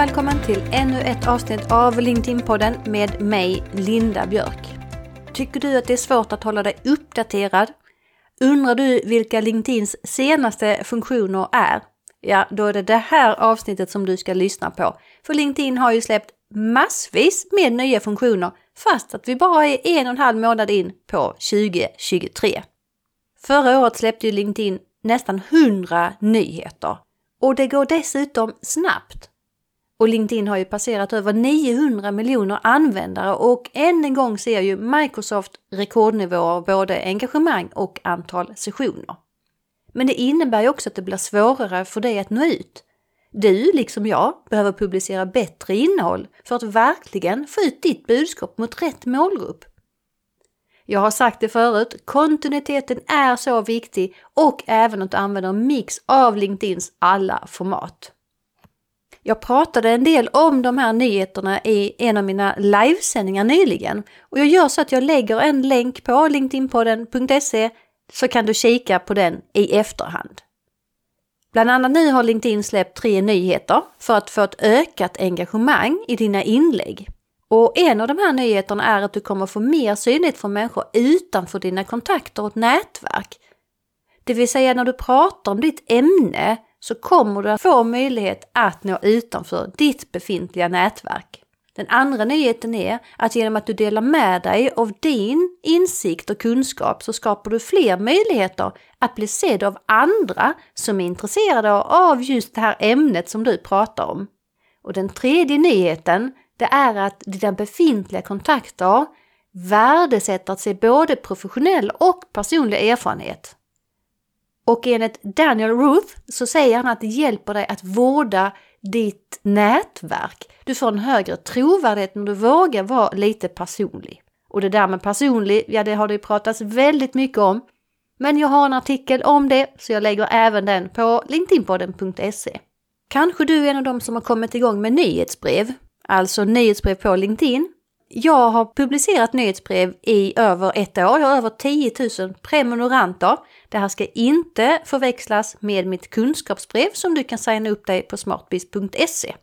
välkommen till ännu ett avsnitt av LinkedIn-podden med mig, Linda Björk. Tycker du att det är svårt att hålla dig uppdaterad? Undrar du vilka LinkedIns senaste funktioner är? Ja, då är det det här avsnittet som du ska lyssna på. För LinkedIn har ju släppt massvis med nya funktioner fast att vi bara är en och en halv månad in på 2023. Förra året släppte ju LinkedIn nästan 100 nyheter och det går dessutom snabbt. Och LinkedIn har ju passerat över 900 miljoner användare och än en gång ser ju Microsoft rekordnivåer både engagemang och antal sessioner. Men det innebär ju också att det blir svårare för dig att nå ut. Du, liksom jag, behöver publicera bättre innehåll för att verkligen få ut ditt budskap mot rätt målgrupp. Jag har sagt det förut, kontinuiteten är så viktig och även att du använder en mix av LinkedIns alla format. Jag pratade en del om de här nyheterna i en av mina livesändningar nyligen och jag gör så att jag lägger en länk på linkedinpodden.se så kan du kika på den i efterhand. Bland annat nu har LinkedIn släppt tre nyheter för att få ett ökat engagemang i dina inlägg. Och en av de här nyheterna är att du kommer få mer synligt från människor utanför dina kontakter och nätverk. Det vill säga när du pratar om ditt ämne så kommer du att få möjlighet att nå utanför ditt befintliga nätverk. Den andra nyheten är att genom att du delar med dig av din insikt och kunskap så skapar du fler möjligheter att bli sedd av andra som är intresserade av just det här ämnet som du pratar om. Och den tredje nyheten det är att dina befintliga kontakter värdesätter att se både professionell och personlig erfarenhet. Och enligt Daniel Ruth så säger han att det hjälper dig att vårda ditt nätverk. Du får en högre trovärdighet när du vågar vara lite personlig. Och det där med personlig, ja det har det pratats väldigt mycket om. Men jag har en artikel om det så jag lägger även den på linkedinpodden.se. Kanske du är en av dem som har kommit igång med nyhetsbrev, alltså nyhetsbrev på LinkedIn. Jag har publicerat nyhetsbrev i över ett år. Jag har över 10 000 prenumeranter. Det här ska inte förväxlas med mitt kunskapsbrev som du kan signa upp dig på smartbiz.se.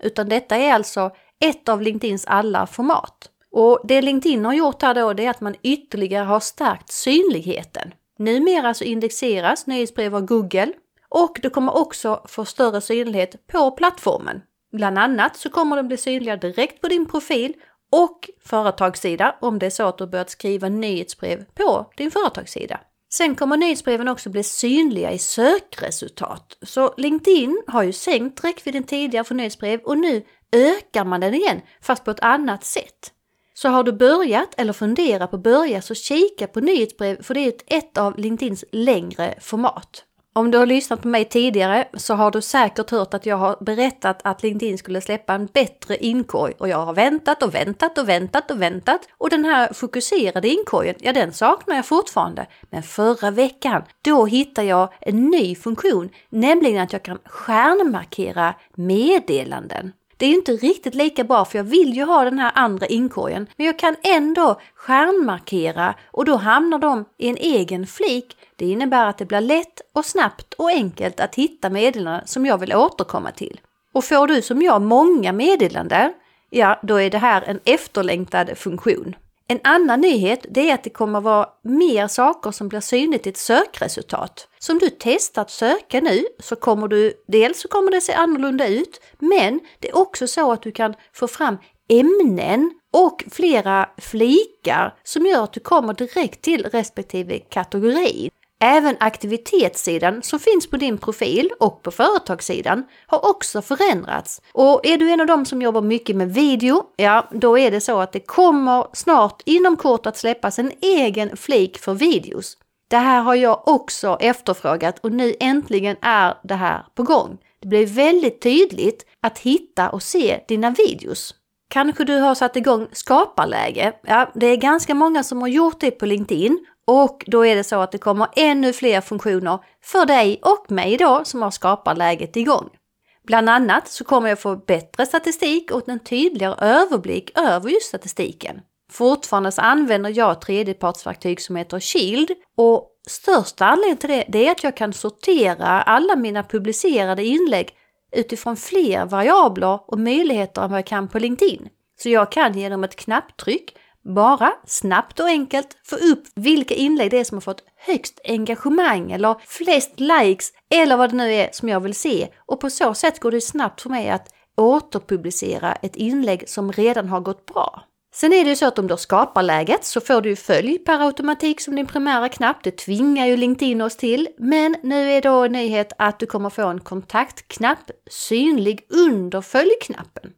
Utan detta är alltså ett av LinkedIns alla format. Och det LinkedIn har gjort här då det är att man ytterligare har stärkt synligheten. Numera så indexeras nyhetsbrev av Google och du kommer också få större synlighet på plattformen. Bland annat så kommer de bli synliga direkt på din profil och företagssida om det är så att du börjat skriva nyhetsbrev på din företagssida. Sen kommer nyhetsbreven också bli synliga i sökresultat. Så LinkedIn har ju sänkt räckvidden tidigare för nyhetsbrev och nu ökar man den igen, fast på ett annat sätt. Så har du börjat eller funderar på att börja så kika på nyhetsbrev för det är ett av LinkedIns längre format. Om du har lyssnat på mig tidigare så har du säkert hört att jag har berättat att LinkedIn skulle släppa en bättre inkorg och jag har väntat och väntat och väntat och väntat och den här fokuserade inkorgen, ja den saknar jag fortfarande. Men förra veckan, då hittade jag en ny funktion, nämligen att jag kan stjärnmarkera meddelanden. Det är ju inte riktigt lika bra för jag vill ju ha den här andra inkorgen. Men jag kan ändå stjärnmarkera och då hamnar de i en egen flik. Det innebär att det blir lätt och snabbt och enkelt att hitta meddelanden som jag vill återkomma till. Och får du som jag många meddelanden, ja då är det här en efterlängtad funktion. En annan nyhet det är att det kommer vara mer saker som blir synligt i ett sökresultat. Så om du testar att söka nu så kommer du, dels så kommer det se annorlunda ut, men det är också så att du kan få fram ämnen och flera flikar som gör att du kommer direkt till respektive kategori. Även aktivitetssidan som finns på din profil och på företagssidan har också förändrats. Och är du en av dem som jobbar mycket med video, ja då är det så att det kommer snart inom kort att släppas en egen flik för videos. Det här har jag också efterfrågat och nu äntligen är det här på gång. Det blir väldigt tydligt att hitta och se dina videos. Kanske du har satt igång skaparläge? Ja, det är ganska många som har gjort det på LinkedIn och då är det så att det kommer ännu fler funktioner för dig och mig då som har skaparläget igång. Bland annat så kommer jag få bättre statistik och en tydligare överblick över just statistiken. Fortfarande så använder jag tredjepartsverktyg som heter Shield och största anledningen till det är att jag kan sortera alla mina publicerade inlägg utifrån fler variabler och möjligheter än vad jag kan på LinkedIn. Så jag kan genom ett knapptryck bara snabbt och enkelt få upp vilka inlägg det är som har fått högst engagemang eller flest likes eller vad det nu är som jag vill se. Och på så sätt går det snabbt för mig att återpublicera ett inlägg som redan har gått bra. Sen är det ju så att om du skapar läget så får du ju följ per automatik som din primära knapp. Det tvingar ju LinkedIn oss till. Men nu är då en nyhet att du kommer få en kontaktknapp synlig under följknappen.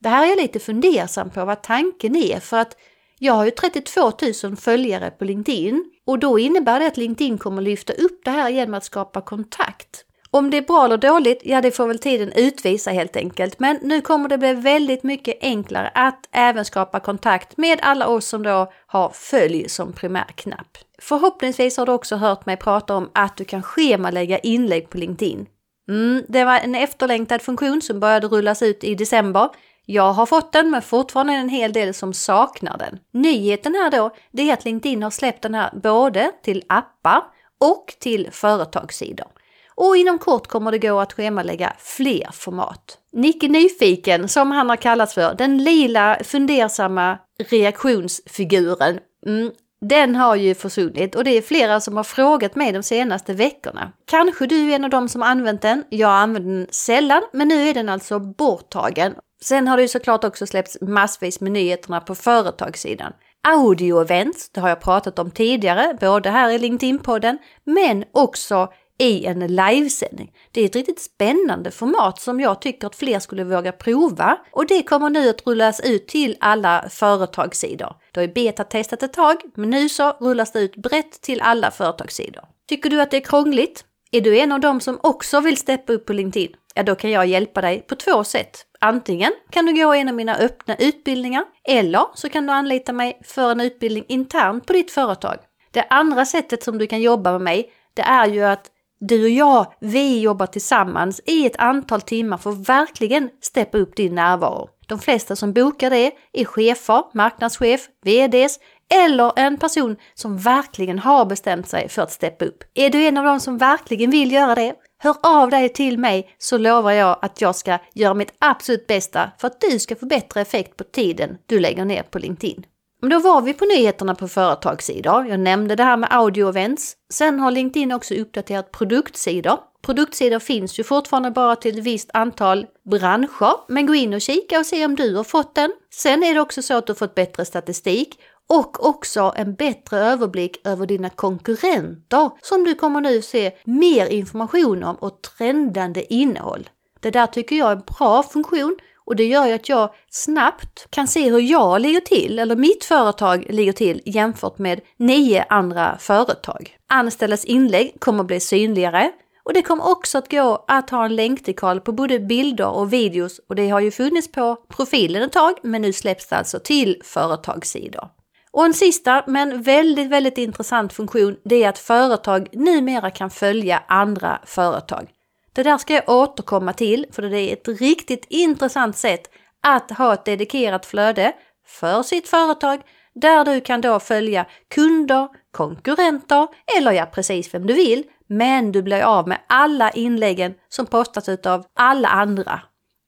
Det här är jag lite fundersam på vad tanken är för att jag har ju 32 000 följare på LinkedIn och då innebär det att LinkedIn kommer lyfta upp det här genom att skapa kontakt. Om det är bra eller dåligt, ja det får väl tiden utvisa helt enkelt. Men nu kommer det bli väldigt mycket enklare att även skapa kontakt med alla oss som då har följ som primärknapp. Förhoppningsvis har du också hört mig prata om att du kan schemalägga inlägg på LinkedIn. Mm, det var en efterlängtad funktion som började rullas ut i december. Jag har fått den men fortfarande en hel del som saknar den. Nyheten här då, det är att LinkedIn har släppt den här både till appar och till företagssidor. Och inom kort kommer det gå att schemalägga fler format. Nicke Nyfiken, som han har kallats för, den lila fundersamma reaktionsfiguren, mm, den har ju försvunnit och det är flera som har frågat mig de senaste veckorna. Kanske du är en av dem som använt den. Jag använder den sällan, men nu är den alltså borttagen. Sen har det ju såklart också släppts massvis med nyheterna på företagssidan. Audio-events, det har jag pratat om tidigare, både här i LinkedIn-podden, men också i en livesändning. Det är ett riktigt spännande format som jag tycker att fler skulle våga prova och det kommer nu att rullas ut till alla företagssidor. Det har ju beta-testat ett tag, men nu så rullas det ut brett till alla företagssidor. Tycker du att det är krångligt? Är du en av dem som också vill steppa upp på LinkedIn? Ja, då kan jag hjälpa dig på två sätt. Antingen kan du gå en av mina öppna utbildningar eller så kan du anlita mig för en utbildning internt på ditt företag. Det andra sättet som du kan jobba med mig, det är ju att du och jag, vi jobbar tillsammans i ett antal timmar för att verkligen steppa upp din närvaro. De flesta som bokar det är chefer, marknadschef, VDs eller en person som verkligen har bestämt sig för att steppa upp. Är du en av dem som verkligen vill göra det? Hör av dig till mig så lovar jag att jag ska göra mitt absolut bästa för att du ska få bättre effekt på tiden du lägger ner på LinkedIn. Men då var vi på nyheterna på företagssidor. Jag nämnde det här med audio-events. Sen har LinkedIn också uppdaterat produktsidor. Produktsidor finns ju fortfarande bara till ett visst antal branscher, men gå in och kika och se om du har fått den. Sen är det också så att du har fått bättre statistik och också en bättre överblick över dina konkurrenter som du kommer nu se mer information om och trendande innehåll. Det där tycker jag är en bra funktion och det gör ju att jag snabbt kan se hur jag ligger till, eller mitt företag ligger till jämfört med nio andra företag. Anställdas inlägg kommer att bli synligare och det kommer också att gå att ha en länkdekal på både bilder och videos och det har ju funnits på profilen ett tag men nu släpps det alltså till företagssidor. Och en sista men väldigt, väldigt intressant funktion det är att företag numera kan följa andra företag. Det där ska jag återkomma till för det är ett riktigt intressant sätt att ha ett dedikerat flöde för sitt företag där du kan då följa kunder, konkurrenter eller ja precis vem du vill. Men du blir av med alla inläggen som postas av alla andra.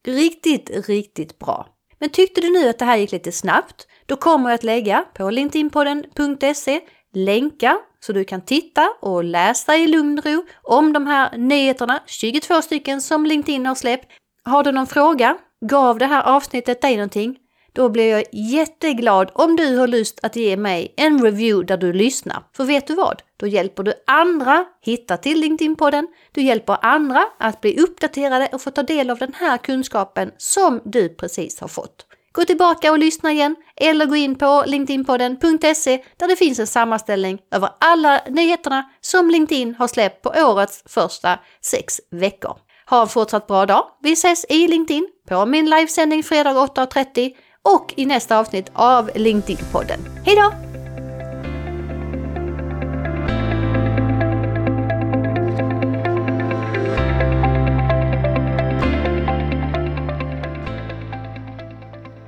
Riktigt, riktigt bra. Men tyckte du nu att det här gick lite snabbt? Då kommer jag att lägga på linkedinpodden.se länkar så du kan titta och läsa i lugn och ro om de här nyheterna, 22 stycken som LinkedIn har släppt. Har du någon fråga? Gav det här avsnittet dig någonting? Då blir jag jätteglad om du har lust att ge mig en review där du lyssnar. För vet du vad? Då hjälper du andra hitta till LinkedIn-podden. Du hjälper andra att bli uppdaterade och få ta del av den här kunskapen som du precis har fått. Gå tillbaka och lyssna igen eller gå in på linkedinpodden.se där det finns en sammanställning över alla nyheterna som LinkedIn har släppt på årets första sex veckor. Ha en fortsatt bra dag. Vi ses i LinkedIn på min livesändning fredag 8.30 och i nästa avsnitt av LinkedIn-podden. Hej då!